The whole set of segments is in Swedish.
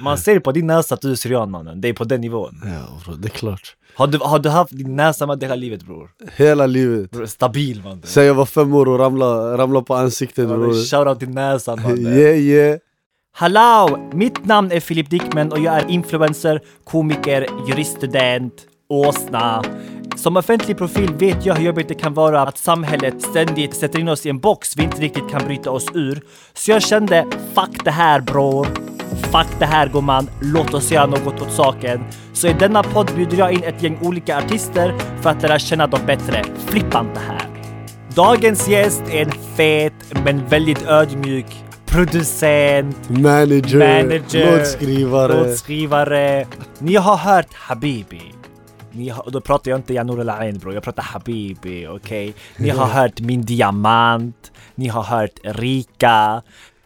Man ser på din näsa att du är syrian mannen, det är på den nivån. Ja bror, det är klart. Har du, har du haft din näsa med hela livet bror? Hela livet. bror stabil mannen. Sen jag var fem år och ramlade, ramlade på ansiktet bror. Shoutout till näsan mannen. Yeah yeah. Hallå! Mitt namn är Filip Dickman och jag är influencer, komiker, juriststudent, åsna. Som offentlig profil vet jag hur jobbigt det kan vara att samhället ständigt sätter in oss i en box vi inte riktigt kan bryta oss ur. Så jag kände, fuck det här bror. Fuck det här gumman, låt oss göra något åt saken. Så i denna podd bjuder jag in ett gäng olika artister för att lära känna dem bättre. Flippa inte här. Dagens gäst är en fet men väldigt ödmjuk producent, Manager, manager, låtskrivare. låtskrivare. Ni har hört Habibi. Ni har, och då pratar jag inte Janur El Ain bro, jag pratar Habibi, okej? Ni har hört Min Diamant, ni har hört Rika,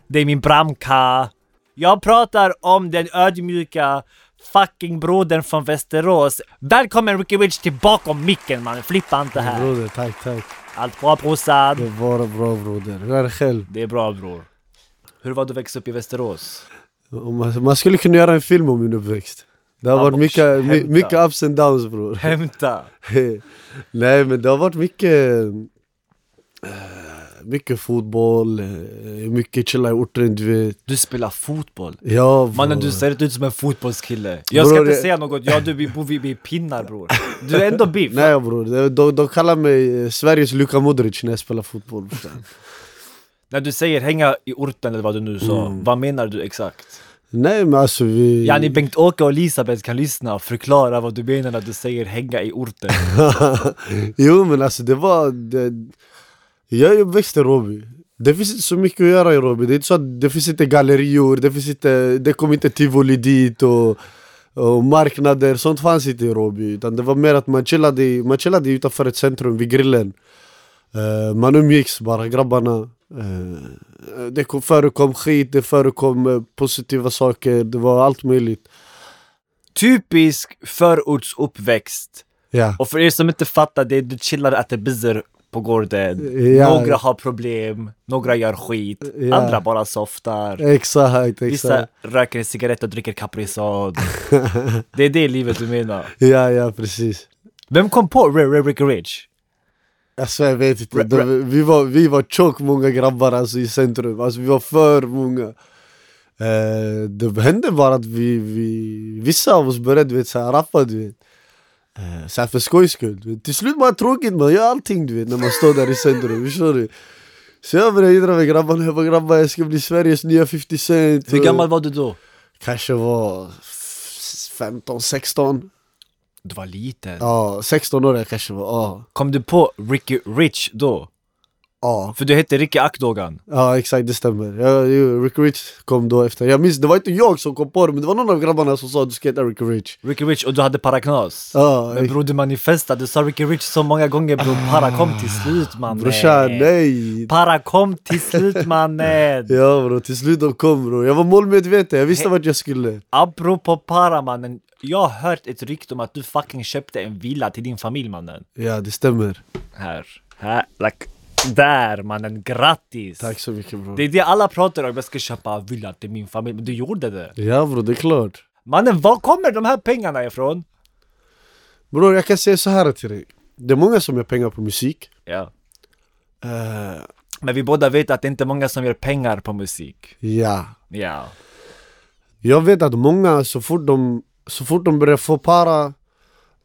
det är min Bramka. Jag pratar om den ödmjuka fucking brodern från Västerås. Välkommen Ricky Rich till bakom micken man, flippa inte här. Broder, tack tack. Allt bra brorsan? Det var bra broder. Hur är det själv? Det är bra bror. Hur var du växa upp i Västerås? Man, skulle kunna göra en film om min uppväxt. Det har varit mycket, my, mycket ups and downs bror. Hämta! Nej men det har varit mycket Mycket fotboll, eh, mycket chilla i orten du vet Du spelar fotboll. Ja Mannen du ser inte ut som en fotbollskille. Jag ska Bror, inte jag- säga något, ja du vi bor vid pinnar bror. Du är ändå biff. Nej bror, de, de, kallar mig eh, Sveriges Luka Modric när jag spelar fotboll. När du säger hänga i orten eller vad du nu sa, Mm. vad menar du exakt? Nej men alltså vi... Yani Bengt-Åke och Elisabeth kan lyssna och förklara vad du menar när du säger hänga i orten. jo men alltså det var... Det, jag är uppväxt i Råby Det finns inte så mycket att göra i Råby Det är inte så att det finns inte gallerior, det finns inte... Det kom inte tivoli dit och, och marknader, sånt fanns inte i Råby Utan det var mer att man chillade, man chillade utanför ett centrum vid grillen. Eh, Man umgicks bara, grabbarna. Eh, Det kom, förekom skit, det förekom eh, positiva saker, det var allt möjligt. Typisk förortsuppväxt. Ja, Och för er som inte fattar det, du chillar och äter bizzer på gården. Ja. Några har problem, några gör skit, Ja. andra bara softar. exakt, Vissa exakt röker en cigarett och dricker Caprisonne. det är det livet du menar. Ja, ja precis Vem kom på Ricky Rich? Alltså jag vet inte, De, vi var, vi var tjock många grabbar alltså, i centrum, alltså vi var för många eh, Det hände bara att vi, vi vissa av oss började du vet, så här, rappa du vet så här för skojs skull. Till slut det tråkigt, man gör allting du vet när man står där i centrum, förstår du? Så jag började idra med grabbarna, jag bara grabbar jag ska bli Sveriges nya 50 cent Hur gammal var du då? Kanske var 15, 16 Du var liten. Ja, 16 år jag kanske var, ja Kom du på Ricky Rich då? Ja, För du hette Ricky Akdogan. Ja exakt, det stämmer. Ja, jo, Rick Rich kom då efter. Jag minns, det var inte jag som kom på det, men det var någon av grabbarna som sa att du ska heta Rick Rich. Ricky Rich och du hade paraknas. Ja, Men bror du manifestade, du sa Ricky Rich så många gånger bror. Para kom till slut mannen. brorsan, nej! Para kom till slut mannen. Ja bro, till slut de kom bro. Jag var målmedveten, jag visste He- vart jag skulle. Apropå para mannen. Jag har hört ett rykte om att du fucking köpte en villa till din familj mannen. Ja, det stämmer. Här. Här. Like, där mannen, grattis! Tack så mycket bro. Det är det alla pratar om, jag ska köpa villa till min familj, men du gjorde det. Ja bro, det är klart. Mannen, var kommer de här pengarna ifrån? Bror, jag kan säga så här till dig. Det är många som gör pengar på musik. Ja. Eh, Men vi båda vet att det inte är många som gör pengar på musik. ja. Ja. Jag vet att många, så fort de, så fort de börjar få para,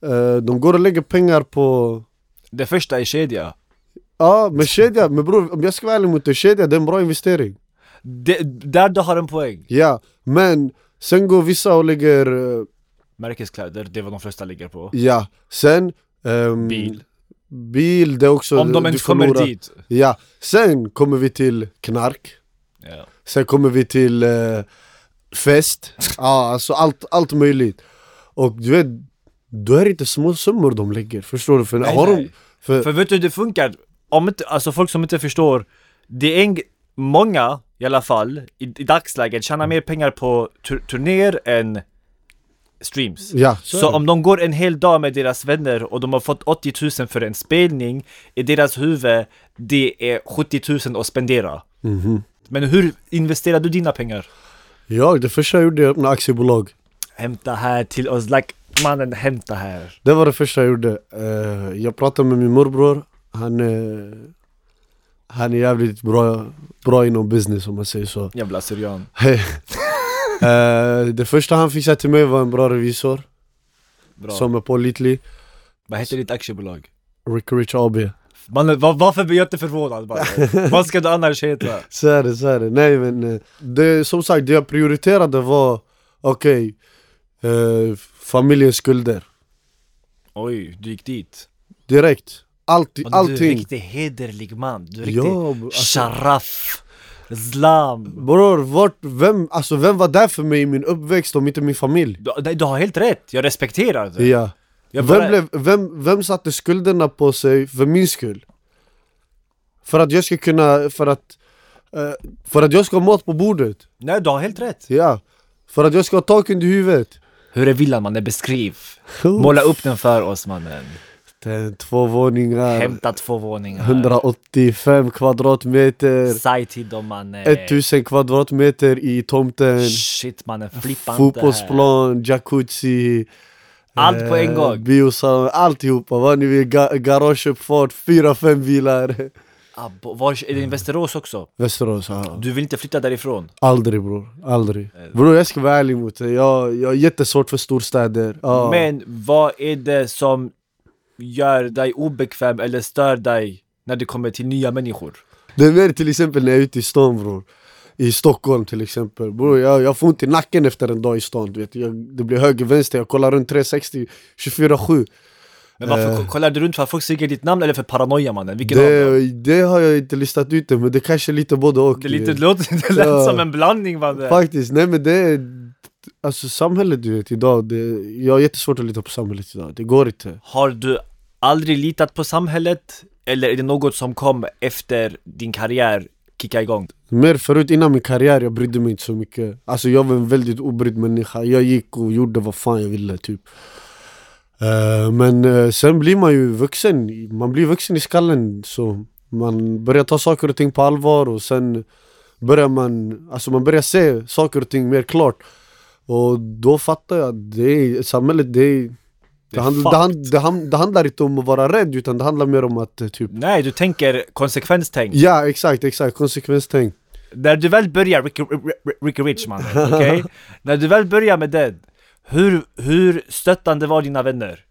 eh, de går och lägger pengar på Det första är kedja. Ja, men kedja, men bror om jag ska vara ärlig mot dig, kedja det är en bra investering Det, där du har en poäng. Ja, men sen går vissa och lägger, eh, Märkeskläder, det är vad de flesta ligger på. ja, sen ehm, Bil. Bil, det är också, Om de ens kommer dit. Ja, sen kommer vi till knark, Ja. sen kommer vi till eh, fest, ja alltså allt, allt möjligt Och du vet, då är det inte små summor de lägger, förstår du? För, Nej, har nej. De, för, För vet du hur det funkar? Om inte, alltså folk som inte förstår, det är en, många i alla fall i, i dagsläget tjänar mer pengar på tur, turnéer än streams. ja, Så, det. om de går en hel dag med deras vänner och de har fått 80 000 för en spelning, i deras huvud, det är 70 000 att spendera. Mhm. Men hur investerar du dina pengar? Ja, det första jag gjorde jag öppnade aktiebolag. Hämta här till oss, like, mannen hämta här. Det var det första jag gjorde. Eh, jag pratade med min morbror. Han, eh, han är jävligt bra, bra inom business om man säger så. Jävla syrian. Eh, det första han fixade till mig var en bra revisor Bra. som är pålitlig. Vad heter ditt aktiebolag? Rick Rich AB. Man, var, varför blir jag inte förvånad bara? Vad ska du annars heta? Så är det, så är det. Nej men eh, det, som sagt, det jag prioriterade var okej, eh, familjens skulder. Oj, du gick dit. Direkt. Allt, Och Du är allting. riktigt hederlig man. Du är riktigt Ja, alltså, sharaf, islam. bror, vart, vem, alltså, vem var där för mig i min uppväxt om inte min familj? Du, du har helt rätt, jag respekterar det. Ja. Jag Vem, bara, blev, vem, vem satte skulderna på sig för min skull? För att jag ska kunna, för att, eh, för att jag ska ha mat på bordet. nej, du har helt rätt. Ja. För att jag ska ha tak under huvudet. Hur är villan mannen? Beskriv. Måla upp den för oss mannen. Är två våningar, Hämta två våningar. 185 kvadratmeter, Säg till dem mannen. 1000 kvadratmeter i tomten, Shit mannen, flippa fotbollsplan, jacuzzi, Allt på en eh, gång. biosalong, alltihopa. Vad ni vill, ga garageuppfart, fyra, fem bilar. Var, är det i Västerås också? Västerås, ja. Du vill inte flytta därifrån? Aldrig bror, aldrig. Bror jag ska vara ärlig mot dig, jag, jag har jättesvårt för storstäder. Ja. Men vad är det som gör dig obekväm eller stör dig när det kommer till nya människor? Det är mer till exempel när jag är ute i stan bror. I Stockholm till exempel. Bror jag, jag får ont i nacken efter en dag i stan. Du vet. Jag, det blir höger, vänster, jag kollar runt 360, 24-7. Men varför Eh. kollar du runt för att folk säger ditt namn eller för paranoia mannen? Vilken? Det, det har jag inte listat ut men det kanske är lite både och. Det, lite, det låter det lät Ja. som en blandning mannen. Faktiskt, nej men det. Alltså samhället du vet idag, det, jag har jättesvårt att lita på samhället idag. Det går inte. Har du aldrig litat på samhället? Eller är det något som kom efter din karriär kicka igång? Mer förut innan min karriär, jag brydde mig inte så mycket Alltså jag var en väldigt obrydd människa Jag gick och gjorde vad fan jag ville typ Eh, Men eh, sen blir man ju vuxen Man blir vuxen i skallen så Man börjar ta saker och ting på allvar och sen Börjar man, alltså man börjar se saker och ting mer klart Och då fattar jag att det är, samhället det är det, hand, det, hand, det, hand, det handlar inte om att vara rädd utan det handlar mer om att eh, typ Nej, du tänker konsekvenstänk. Ja exakt, exakt, konsekvenstänk När du väl börjar Ricky, Ricky, Rich man, okej? När du väl börjar med den, hur, hur stöttande var dina vänner?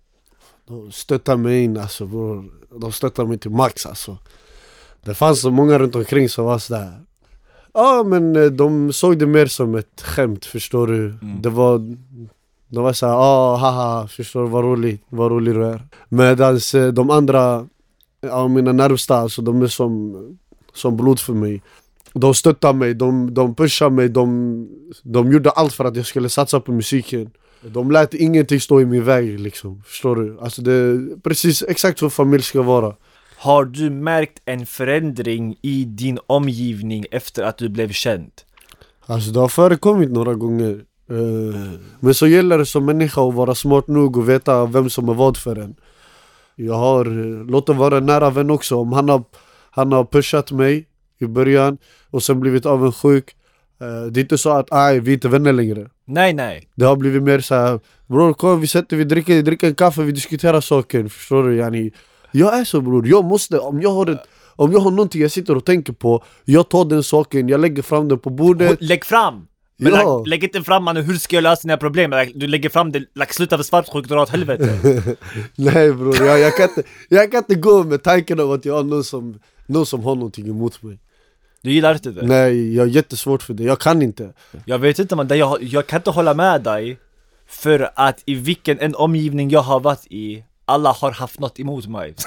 De stöttar mig in alltså bror. De stöttar mig till max alltså. Det fanns så många runt omkring som var sådär. Ja men eh, de såg det mer som ett skämt förstår du. Det var De var såhär ah haha förstår du vad roligt, vad rolig du är. Medans eh, de andra, ja mina närmsta alltså de är som, som blod för mig. De stöttar mig, de, de pushar mig, de, de gjorde allt för att jag skulle satsa på musiken. De lät ingenting stå i min väg liksom, förstår du? Alltså det är precis exakt så familj ska vara. Har du märkt en förändring i din omgivning efter att du blev känd? Alltså det har förekommit några gånger. Eh, Men så gäller det som människa att vara smart nog och veta vem som är vad för en. Jag har, eh, låt det vara en nära vän också, om han har, han har pushat mig i början och sen blivit avundsjuk. eh, Det är inte så att aj, vi är inte vänner längre. Nej, nej. Det har blivit mer så här, bror kom vi sätter vi dricker, dricker en kaffe, vi diskuterar saker, förstår du? Yani, jag är så bror, jag måste, om jag har ett, om jag har någonting jag sitter och tänker på, jag tar den saken, jag lägger fram den på bordet Lägg fram! Men Ja. lägg inte fram mannen, hur ska jag lösa dina problem? Du lägger fram det, like, sluta för svartsjuk, dra åt helvete. Nej bror, jag, jag, kan inte, jag kan inte gå med tanken av att jag har någon som, någon som har någonting emot mig Du gillar inte det? Nej, jag har jättesvårt för det, jag kan inte Jag vet inte man, jag, jag kan inte hålla med dig För att i vilken en omgivning jag har varit i Alla har haft något emot mig.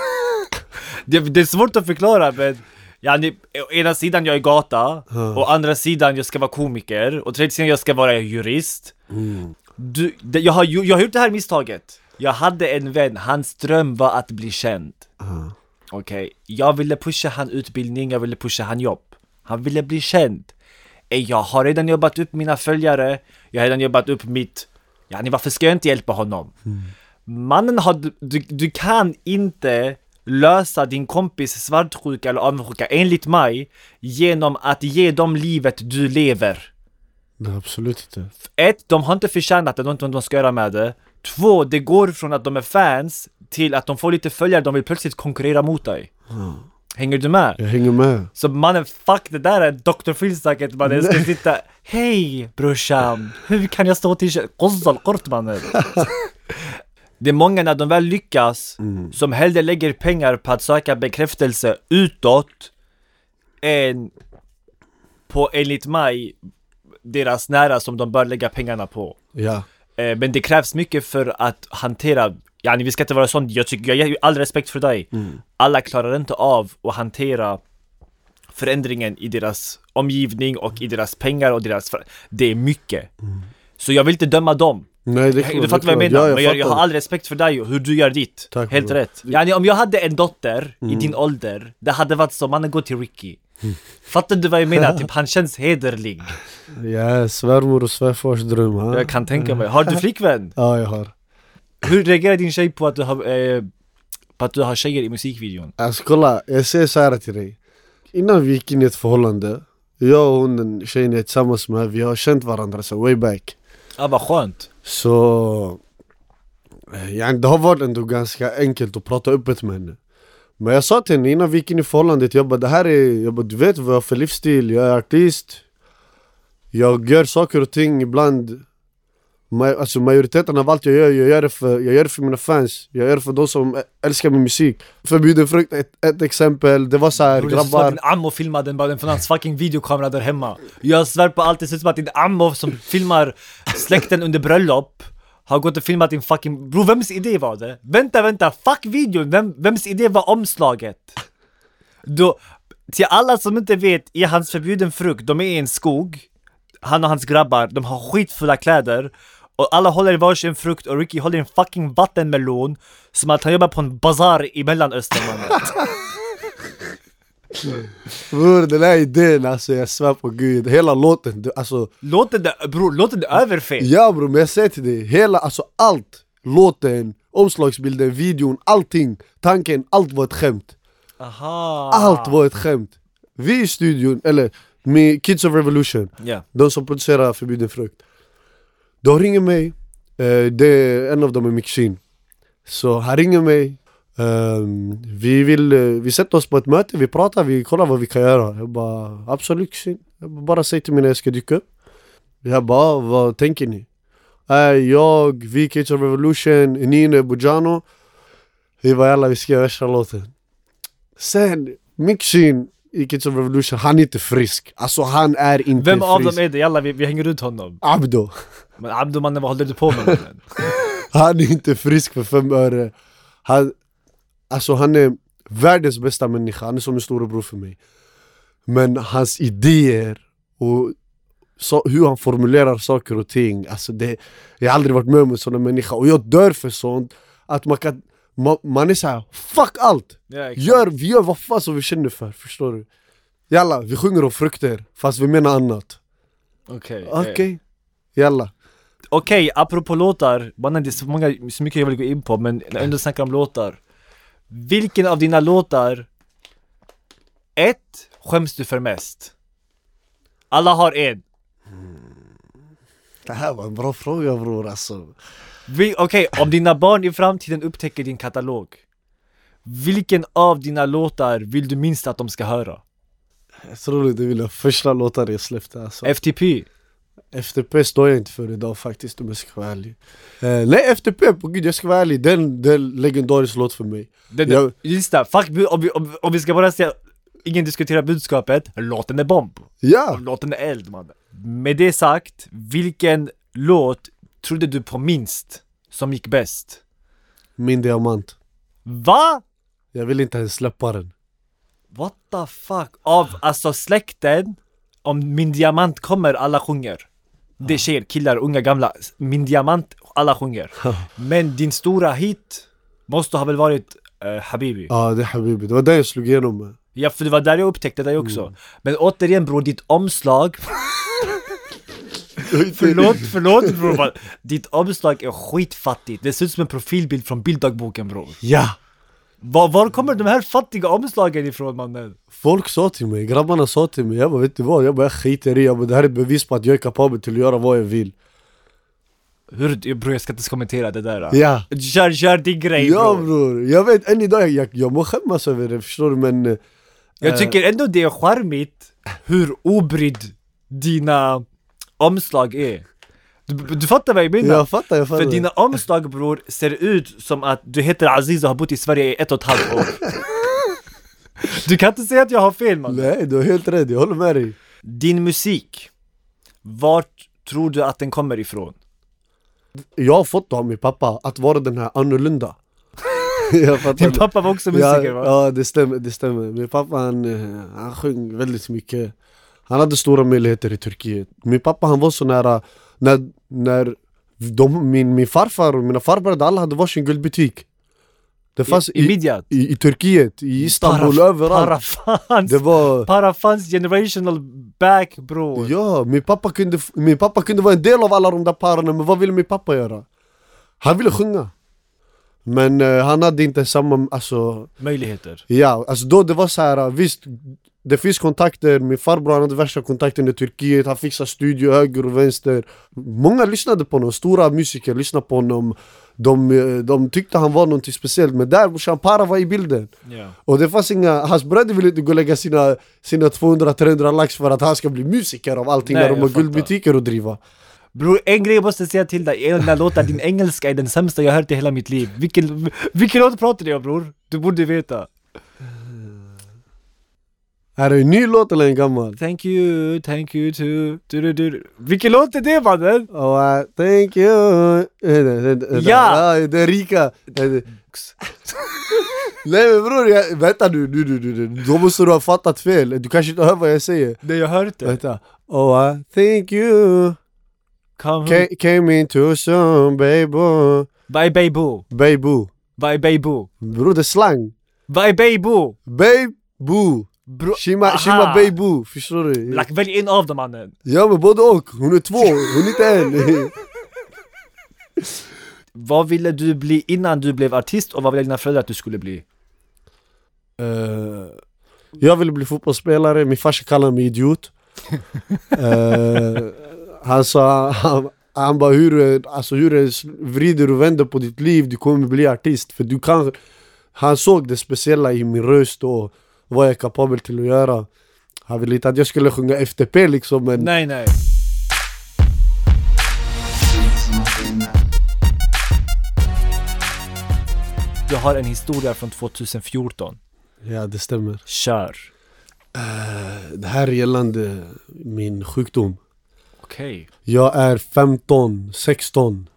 Det, det är svårt att förklara men Yani, å ena sidan jag är gata, å andra sidan jag ska vara komiker, och tredje sidan jag ska vara jurist. Du, det, jag, har, jag har gjort det här misstaget. Jag hade en vän, hans dröm var att bli känd. Okej, jag ville pusha han utbildning, jag ville pusha han jobb. Han ville bli känd. Jag har redan jobbat upp mina följare, jag har redan jobbat upp mitt Yani varför ska jag inte hjälpa honom? Mannen har, du, du kan inte lösa din kompis svartsjuka eller avundsjuka enligt mig genom att ge dem livet du lever Nej absolut inte. Ett, de har inte förtjänat det, de vet inte vad de ska göra med det. Två, det går från att de är fans till att de får lite följare, de vill plötsligt konkurrera mot dig. Hänger du med? Jag hänger med. Så mannen, fuck det där är Dr. Phil-snacket mannen, jag ska sitta Hej brorsan, hur kan jag stå till Qozzal kort mannen? Det är många när de väl lyckas, som hellre lägger pengar på att söka bekräftelse utåt än på enligt mig deras nära som de bör lägga pengarna på. Ja. Eh, Men det krävs mycket för att hantera Yani vi ska inte vara sån, jag tycker, jag ju all respekt för dig. Alla klarar inte av att hantera förändringen i deras omgivning och i deras pengar och deras Det är mycket. Så jag vill inte döma dem Nej det är Du klart, fattar det är vad jag menar? Ja, men jag, jag har fattar. all respekt för dig och hur du gör ditt Tack, Helt rätt yani, Om jag hade en dotter i din ålder Det hade varit som, mannen gå till Ricky Fattar du vad jag menar? Typ han känns hederlig Ja, svärmor och svärfars dröm. Ha? Jag kan tänka mig, har du flickvän? Ja jag har. Hur reagerar din tjej på att du har, eh, på att du har tjejer i musikvideon? Alltså kolla, jag säger så här till dig. Innan vi gick in i ett förhållande, jag och hon, den tjejen jag är tillsammans med, vi har känt varandra så way back. Ja vad skönt så... Eh, ja, det har varit ändå ganska enkelt att prata öppet med henne. Men jag sa till henne innan vi gick in i förhållandet, jag bara det här är, jag bara, du vet vad jag har för livsstil, jag är artist. Jag gör saker och ting ibland ma- Alltså majoriteten av allt jag gör, jag gör, det för, jag gör det för mina fans. Jag gör det för de som älskar min musik. Förbjuden frukt, ett, ett exempel, det var så här Bror, det ser ut som att grabbar. din ammo filmade den bara från hans fucking videokamera där hemma. Jag svär på allt, det ser ut som att din ammo som filmar släkten under bröllop har gått och filmat din fucking... Bror vems idé var det? Vänta, vänta, fuck videon! Vem, vems idé var omslaget? Då, till alla som inte vet, i hans förbjuden frukt, de är i en skog. Han och hans grabbar, de har skitfulla kläder och alla håller i varsin frukt och Ricky håller i en fucking vattenmelon Som att han jobbar på en bazar i mellanöstern Bror den här idén alltså jag svär på gud, hela låten, det- alltså Låter det, bror, låter det överfet? Ja bror men jag säger till dig, hela, alltså allt Låten, omslagsbilden, videon, allting Tanken, allt var ett skämt Aha! Allt var ett skämt Vi i studion, eller med Kids of Revolution Ja. De som producerar Förbjuden Frukt De ringer mig. Eh, det är, En av dem är Mixin. Så han ringer mig. Ehm, Vi vill, eh, vi sätter oss på ett möte, vi pratar, vi kollar vad vi kan göra. Jag bara absolut Mixin Jag bara, bara säg till mig när jag ska dyka upp. Jag bara, vad tänker ni? Äh, jag, vi of Revolution, Nine, Bojano Vi bara alla vi ska göra värsta låten. Sen, Mixin i Kids of Revolution, han är inte frisk. Alltså han är inte Vem av frisk. dem är det? Jalla vi, vi hänger ut honom. Abdo Men Abdo mannen vad håller du på med? Han är inte frisk för fem öre han, Alltså han är världens bästa människa, han är som en storebror för mig Men hans idéer och så, hur han formulerar saker och ting Alltså det, jag har aldrig varit med om en sån människa och jag dör för sånt Att man kan, man, är såhär, fuck allt! Ja. Gör, vi gör vad fan som vi känner för, förstår du? Jalla, vi sjunger om frukter fast vi menar annat Okej Okej, jalla Okej, apropå låtar, mannen det är så, många, så mycket jag vill gå in på men när jag ändå snackar om låtar Vilken av dina låtar Ett, skäms du för mest? Alla har en Det här var en bra fråga bror alltså Okej, om dina barn i framtiden upptäcker din katalog Vilken av dina låtar vill du minst att de ska höra? Jag tror det är mina första låtar jag släppte alltså. FTP? FTP står jag inte för idag faktiskt om jag ska vara ärlig eh, Nej FTP, på gud jag ska vara ärlig, den, den legendarisk låt för mig Den, Jag- Just det, fuck, om vi, om, om vi ska bara säga Ingen diskuterar budskapet, låten är bomb Ja! Låten är eld man Med det sagt, vilken låt trodde du på minst som gick bäst? Min diamant Va? Jag vill inte ens släppa den What the fuck? Av alltså släkten, om min diamant kommer, alla sjunger Det är tjejer, killar, unga, gamla. Min diamant, alla sjunger. Men din stora hit måste ha väl varit eh, Habibi? Ja det är Habibi, det var den jag slog igenom. Med Ja för det var där jag upptäckte dig också. Men återigen bror, ditt omslag Förlåt, förlåt bror Ditt omslag är skitfattigt. Det ser ut som en profilbild från bilddagboken bror. Ja! Var, var kommer de här fattiga omslagen ifrån mannen? Folk sa till mig, grabbarna sa till mig, jag bara vet du vad? Jag bara jag skiter i, jag bara, det här är bevis på att jag är kapabel till att göra vad jag vill Hur, bror jag ska inte ens kommentera det där. Ja Kör, kör din grej Ja bror. bror, jag vet än idag, jag, jag må skämmas över det förstår du men eh, Jag tycker ändå det är charmigt hur obrydd dina omslag är. Du, du fattar vad jag menar? Jag fattar, jag fattar För dina omslag bror ser ut som att du heter Aziz och har bott i Sverige i ett och ett halvt år. du kan inte säga att jag har fel man. Nej du har helt rätt, jag håller med dig Din musik, vart tror du att den kommer ifrån? Jag har fått av min pappa att vara den här annorlunda jag fattar Din pappa var också musiker ja, va? Ja det stämmer, det stämmer Min pappa han, eh, han sjöng väldigt mycket Han hade stora möjligheter i Turkiet Min pappa han var så nära När, när de, min, min farfar och mina farbröder alla hade varsin guldbutik Det fanns I, i i, i Turkiet, i Istanbul, Para- överallt Parafans! Det var Parafans generational back bror! Ja, min pappa, kunde, min pappa kunde vara en del av alla de där parerna, men vad ville min pappa göra? Han ville sjunga Men eh, han hade inte samma, alltså Möjligheter. Ja, alltså då det var så här, visst Det finns kontakter, min farbror han hade värsta kontakten i Turkiet, han fixade studio höger och vänster. Många lyssnade på honom, stora musiker lyssnade på honom. De, de tyckte han var någonting speciellt, men där brorsan, Para var i bilden. Ja. och det fanns inga, hans bröder ville inte gå och lägga sina, sina 200-300 lax för att han ska bli musiker av allting Nej, när de har guldbutiker att driva. Bror, en grej jag måste säga till dig, i den låten, din engelska är den sämsta jag hört i hela mitt liv. Vilken, vilken låt pratar du om bror? Du borde veta. Är det en ny låt eller en gammal? Thank you, thank you to... Du, du, du. Vilken låt är det mannen? Oh, I thank you. Ja! ja Det är rika. Nej men bror, jag, vänta nu, nu, nu, nu, nu, då måste du ha fattat fel. Du kanske inte hör vad jag säger. Nej jag hört det. Vänta. Oh I thank you. Come Ca- Came into some baby. Bye baby Baby Bye baby Bror det är slang. Bye baby Baby Bro, Shima, shima baby, förstår du? Like, välj en av dem mannen. Ja men både och, hon är två, hon är inte en. Vad ville du bli innan du blev artist och vad ville dina föräldrar att du skulle bli? Eh, Jag ville bli fotbollsspelare, min farsa kallade mig idiot. Eh, Han sa, han, han bara hur, alltså, hur vrider och vänder på ditt liv, du kommer bli artist. För du kan Han såg det speciella i min röst och vad jag är kapabel till att göra Han ville inte att jag skulle sjunga FTP liksom men Nej nej. Du har en historia från 2014. Ja det stämmer Kör. Det här är gällande min sjukdom Okej. Jag är 15, 16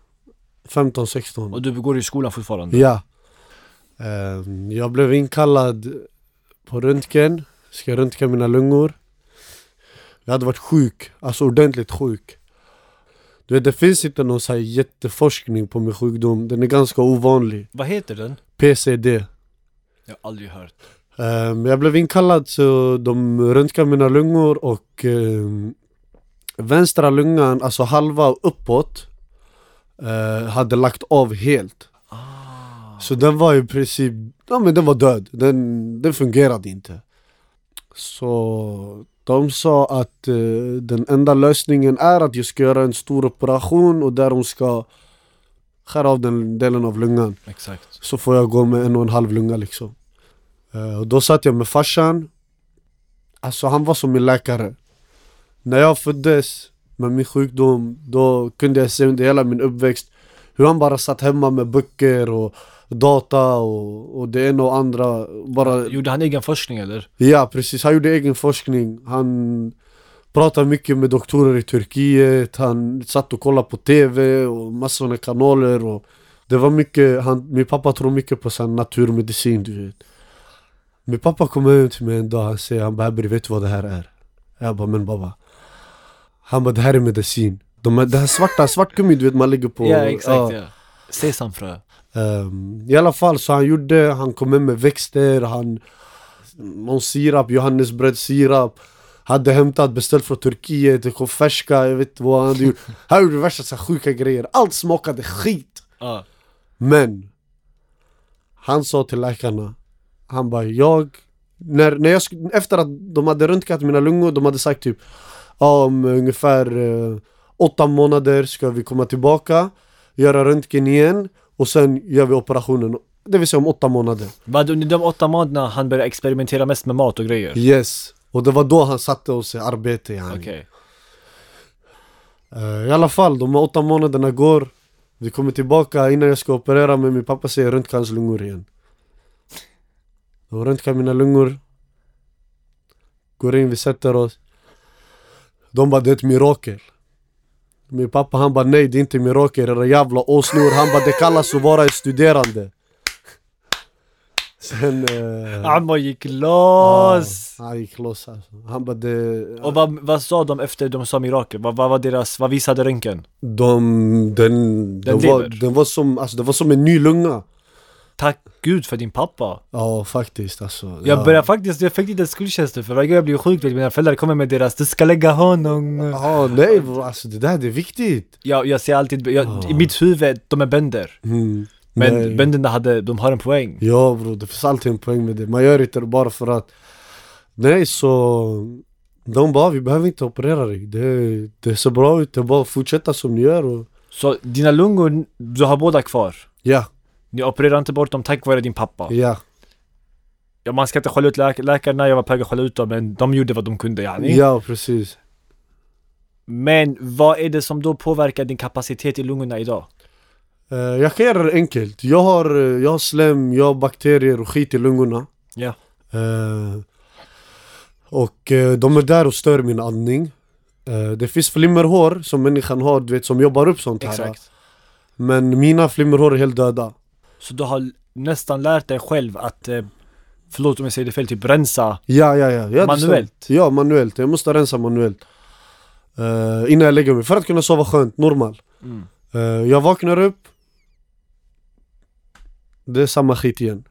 15, 16 Och du går i skolan fortfarande? Ja Ehm, Jag blev inkallad på röntgen Ska röntga mina lungor. Jag hade varit sjuk, alltså ordentligt sjuk. Du vet det finns inte någon så här jätteforskning på min sjukdom. Den är ganska ovanlig. Vad heter den? PCD Jag har aldrig hört. Ehm, Jag blev inkallad så de röntgade mina lungor och ehm, Vänstra lungan, alltså halva uppåt eh, Hade lagt av helt Så den var i princip, ja men den var död, den, den fungerade inte. Så de sa att eh, den enda lösningen är att jag ska göra en stor operation och där de ska skära av den delen av lungan. Exakt. så får jag gå med en och en halv lunga liksom. Eh, Och då satt jag med farsan. Alltså han var som min läkare. När jag föddes med min sjukdom Då kunde jag se under hela min uppväxt Hur han bara satt hemma med böcker och data och, och det ena och andra bara Gjorde han egen forskning eller? Ja precis, han gjorde egen forskning Han pratade mycket med doktorer i Turkiet Han satt och kollade på TV och massor med kanaler och Det var mycket, han, min pappa tror mycket på sån naturmedicin du vet Min pappa kom hem till mig en dag, han säger han bara "Habri, vet du vad det här är? Jag bara men baba Han bara det här är medicin De, här- det här svarta, svartgummi du vet man lägger på ja exakt ja. Sesamfrö. Ehm, I alla fall så han gjorde, han kom med med växter, han Någon sirap, johannesbrödssirap Hade hämtat, beställt från Turkiet, det kom färska, jag vet inte vad han hade gjort. Han gjorde värsta så sjuka grejer, allt smakade skit. Ja. Men Han sa till läkarna, han bara jag, när, när jag, efter att de hade röntgat mina lungor, de hade sagt typ ja, om ungefär eh, åtta månader ska vi komma tillbaka, göra röntgen igen och sen gör vi operationen. Det vill säga om åtta månader. Vad under de åtta månaderna han började experimentera mest med mat och grejer? Yes. Och det var då han satte oss i arbete yani. Okej. Eh, I alla fall, de här åtta månaderna går Vi kommer tillbaka innan jag ska operera mig, min pappa säger röntga hans lungor igen De röntgar mina lungor Går in, vi sätter oss De bara det är ett mirakel Min pappa han bara nej det är inte mirakel, era jävla åsnor Han bara det kallas att vara en studerande Sen... Eh, Ammo gick loss! ja, han gick loss alltså. Han bara det... Och vad, vad sa de efter de sa mirakel? Vad, vad var deras, vad visade röntgen? De, den, den, Den var, den var som, alltså det var som en ny lunga Tack gud för din pappa! Ja faktiskt alltså Jag ja. börjar faktiskt, jag fick lite skuldkänslor för varje gång jag blir sjuk vet, mina föräldrar kommer med deras 'Du ska lägga honom' Ja nej bro, alltså det där det är viktigt jag, jag ser alltid, jag, Ja. i mitt huvud, de är bönder mm. Men Nej. bönderna hade, de har en poäng Ja bro, det finns alltid en poäng med det Man gör inte det bara för att Nej så De bara vi behöver inte operera dig det, det ser bra ut, det är bara att fortsätta som ni gör och Så dina lungor, du har båda kvar? Ja, Ni opererar inte bort dem tack vare din pappa? ja, Ja, man ska inte skälla ut läk läkarna, jag var på väg att skälla ut dem men de gjorde vad de kunde yani ja precis Men vad är det som då påverkar din kapacitet i lungorna idag? Eh, Jag kan göra det enkelt, jag har, jag har slem, jag har bakterier och skit i lungorna Ja. Eh, och eh, de är där och stör min andning. Det finns flimmerhår som människan har, du vet, som jobbar upp sånt här. Exakt Men mina flimmerhår är helt döda. Så du har nästan lärt dig själv att, eh, förlåt om jag säger det fel, typ rensa Ja, ja, ja. ja Manuellt? Ja, manuellt. Jag måste rensa manuellt. Eh, innan jag lägger mig, för att kunna sova skönt, normal. mm. Eh, jag vaknar upp. Det är samma skit igen.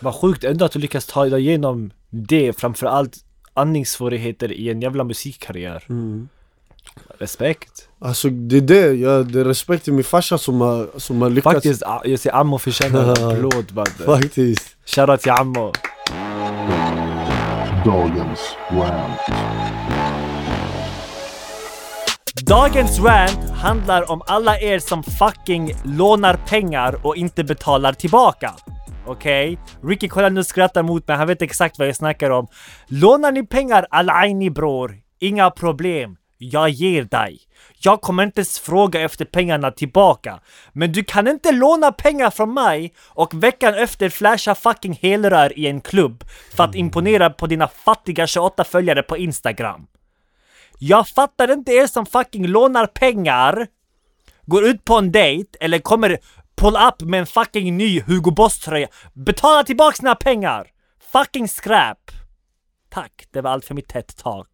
Vad sjukt ändå att du lyckas ta dig igenom det framförallt andningssvårigheter i en jävla musikkarriär Respekt Alltså det är det, jag, det är respekt till min farsa som har, som har lyckats. Faktiskt, jag ser Ammo förtjänar en applåd badde Faktiskt. Shoutout till Ammo Dagens rant. Dagens rant handlar om alla er som fucking lånar pengar och inte betalar tillbaka. Okej? Ricky kollar nu skrattar mot mig, han vet exakt vad jag snackar om. Lånar ni pengar Alaini bror, inga problem. Jag ger dig. Jag kommer inte ens fråga efter pengarna tillbaka. Men du kan inte låna pengar från mig och veckan efter flasha fucking helrör i en klubb för att imponera på dina fattiga 28 följare på Instagram. Jag fattar inte er som fucking lånar pengar, går ut på en dejt eller kommer pull up med en fucking ny Hugo Boss-tröja. Betala tillbaka sina pengar! Fucking skräp! Tack, det var allt för mitt TED-talk.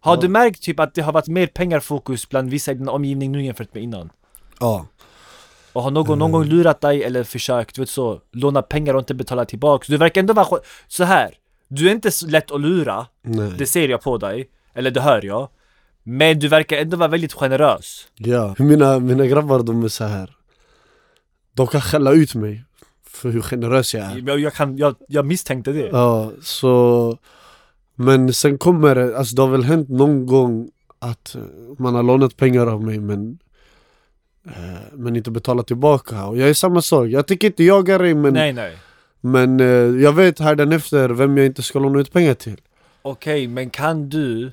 Har du märkt typ att det har varit mer pengarfokus bland vissa i din omgivning nu jämfört med innan? Ja. Och har någon någon gång lurat dig eller försökt, du vet så, låna pengar och inte betala tillbaka? Du verkar ändå vara så här. Du är inte så lätt att lura, Nej. det ser jag på dig, eller det hör jag. Men du verkar ändå vara väldigt generös. Ja, mina, mina grabbar de är så här. De kan skälla ut mig för hur generös jag är. Jag, jag, kan, jag, jag misstänkte det. Ja, så... Men sen kommer det, alltså det har väl hänt någon gång att man har lånat pengar av mig men eh, men inte betalat tillbaka. Och jag är samma sak, jag tänker inte jaga dig men, Nej, nej. men eh, jag vet efter vem jag inte ska låna ut pengar till. Okej, men kan du...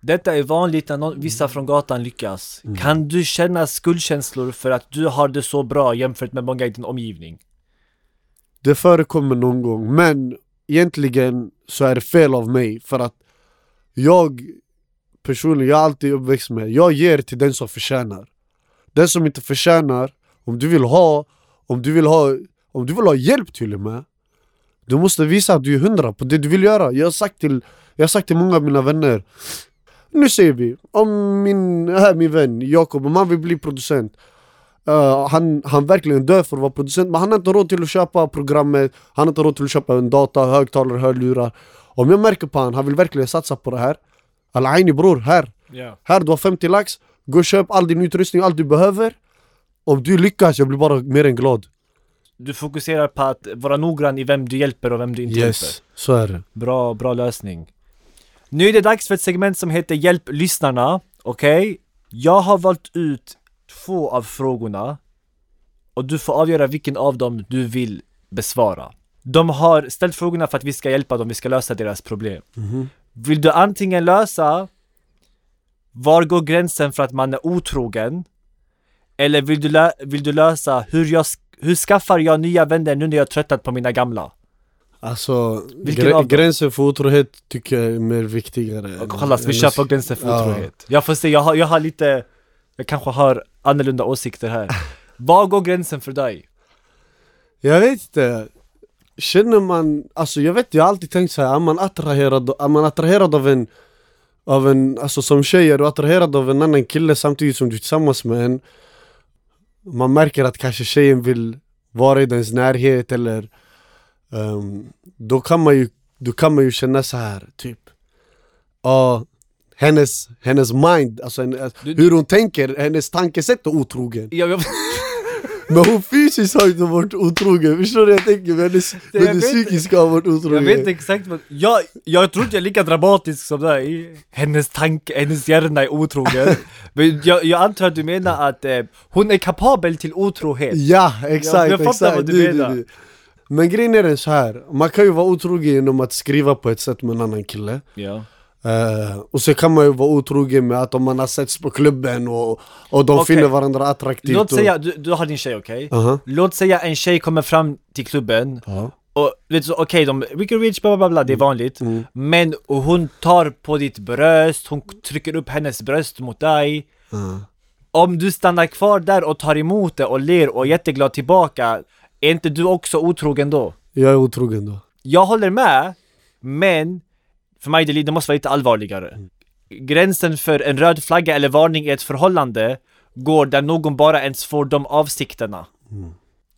Detta är vanligt när någon, vissa från gatan lyckas. Kan du känna skuldkänslor för att du har det så bra jämfört med många i din omgivning? Det förekommer någon gång, men egentligen så är det fel av mig för att jag personligen, jag är alltid uppväxt med, jag ger till den som förtjänar. Den som inte förtjänar, om du vill ha, om du vill ha, om du vill ha hjälp till och med Du måste visa att du är hundra på det du vill göra. Jag har sagt till, jag har sagt till många av mina vänner Nu säger vi, om min, här min vän Jakob, om han vill bli producent Uh, han, han verkligen dör för att vara producent men han har inte råd till att köpa programmet Han har inte råd till att köpa en data, högtalare, hörlurar Om jag märker på han, han vill verkligen satsa på det här Al-Aini bror, här! Ja. Här du har 50 lax, gå och köp all din utrustning, allt du behöver Om du lyckas, jag blir bara mer än glad du fokuserar på att vara noggrann i vem du hjälper och vem du inte hjälper. Yes, så är det. Bra, bra lösning. Nu är det dags för ett segment som heter Hjälp lyssnarna. Okej? Jag har valt ut två av frågorna och du får avgöra vilken av dem du vill besvara. De har ställt frågorna för att vi ska hjälpa dem, vi ska lösa deras problem. Vill du antingen lösa var går gränsen för att man är otrogen? Eller vill du, vill du lösa hur, jag, hur skaffar jag nya vänner nu när jag tröttat på mina gamla? Alltså, grä- gränsen för otrohet tycker jag är mer viktigare. Kallas, vi kör på gränsen för Ja. otrohet. Jag får se, jag har, jag har lite, jag kanske har annorlunda åsikter här. Var går gränsen för dig? Jag vet inte. Känner man, alltså jag vet jag har alltid tänkt så här, är man attraherad, är man attraherad av en, av en, alltså som tjej är du attraherad av en annan kille samtidigt som du är tillsammans med en Man märker att kanske tjejen vill vara i dens närhet eller um, Då kan man ju, då kan man ju känna så här typ Ja, hennes, hennes mind, alltså en, Du- hur hon tänker, hennes tankesätt är otrogen Jag, jag, men hon fysiskt har inte varit otrogen, förstår du jag tänker? Men hennes, Det- men jag det vet- psykiska har varit jag otrogen vet inte exakt vad, jag, jag tror inte jag är lika dramatisk som dig. Hennes tanke, hennes hjärna är otrogen. Men jag, jag antar att du menar att eh, hon är kapabel till otrohet. Ja, exakt, jag fattar exakt vad du Du, menar. du. Men grejen är den så här. man kan ju vara otrogen genom att skriva på ett sätt med en annan kille Ja. Eh, Och så kan man ju vara otrogen med att om man har setts på klubben och, och de Okej. finner varandra attraktivt Låt och, säga, du, du har din tjej okej? Aha. Låt säga en tjej kommer fram till klubben Ja. och vet du, okej de, Ricky Rich bla bla bla, det är vanligt Mm. Men och hon tar på ditt bröst, hon trycker upp hennes bröst mot dig Ja. Om du stannar kvar där och tar emot det och ler och är jätteglad tillbaka Är inte du också otrogen då? Jag är otrogen då Jag håller med, men för mig det, det måste vara lite allvarligare. Gränsen för en röd flagga eller varning i ett förhållande går där någon bara ens får de avsikterna.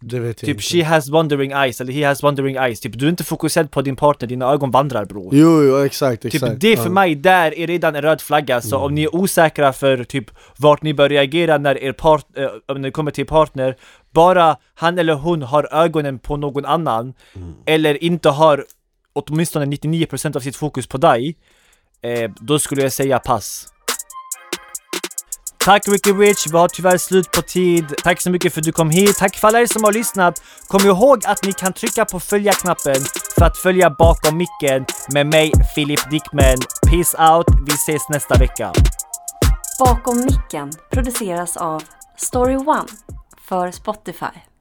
Det vet jag Typ inte she has wandering eyes eller he has wandering eyes. Typ du är inte fokuserad på din partner, dina ögon vandrar bror. Jo, jo exakt, Typ exakt det för ja. mig där är redan en röd flagga, så Mm. om ni är osäkra för typ vart ni bör reagera när er part, eh, om det kommer till partner Bara han eller hon har ögonen på någon annan Mm. Eller inte har åtminstone 99% av sitt fokus på dig eh, Då skulle jag säga pass Tack Ricky Rich, vi har tyvärr slut på tid. Tack så mycket för att du kom hit. Tack för alla er som har lyssnat. Kom ihåg att ni kan trycka på följa-knappen för att följa bakom micken med mig, Filip Dickman. Peace out, vi ses nästa vecka. Bakom micken produceras av Story One för Spotify.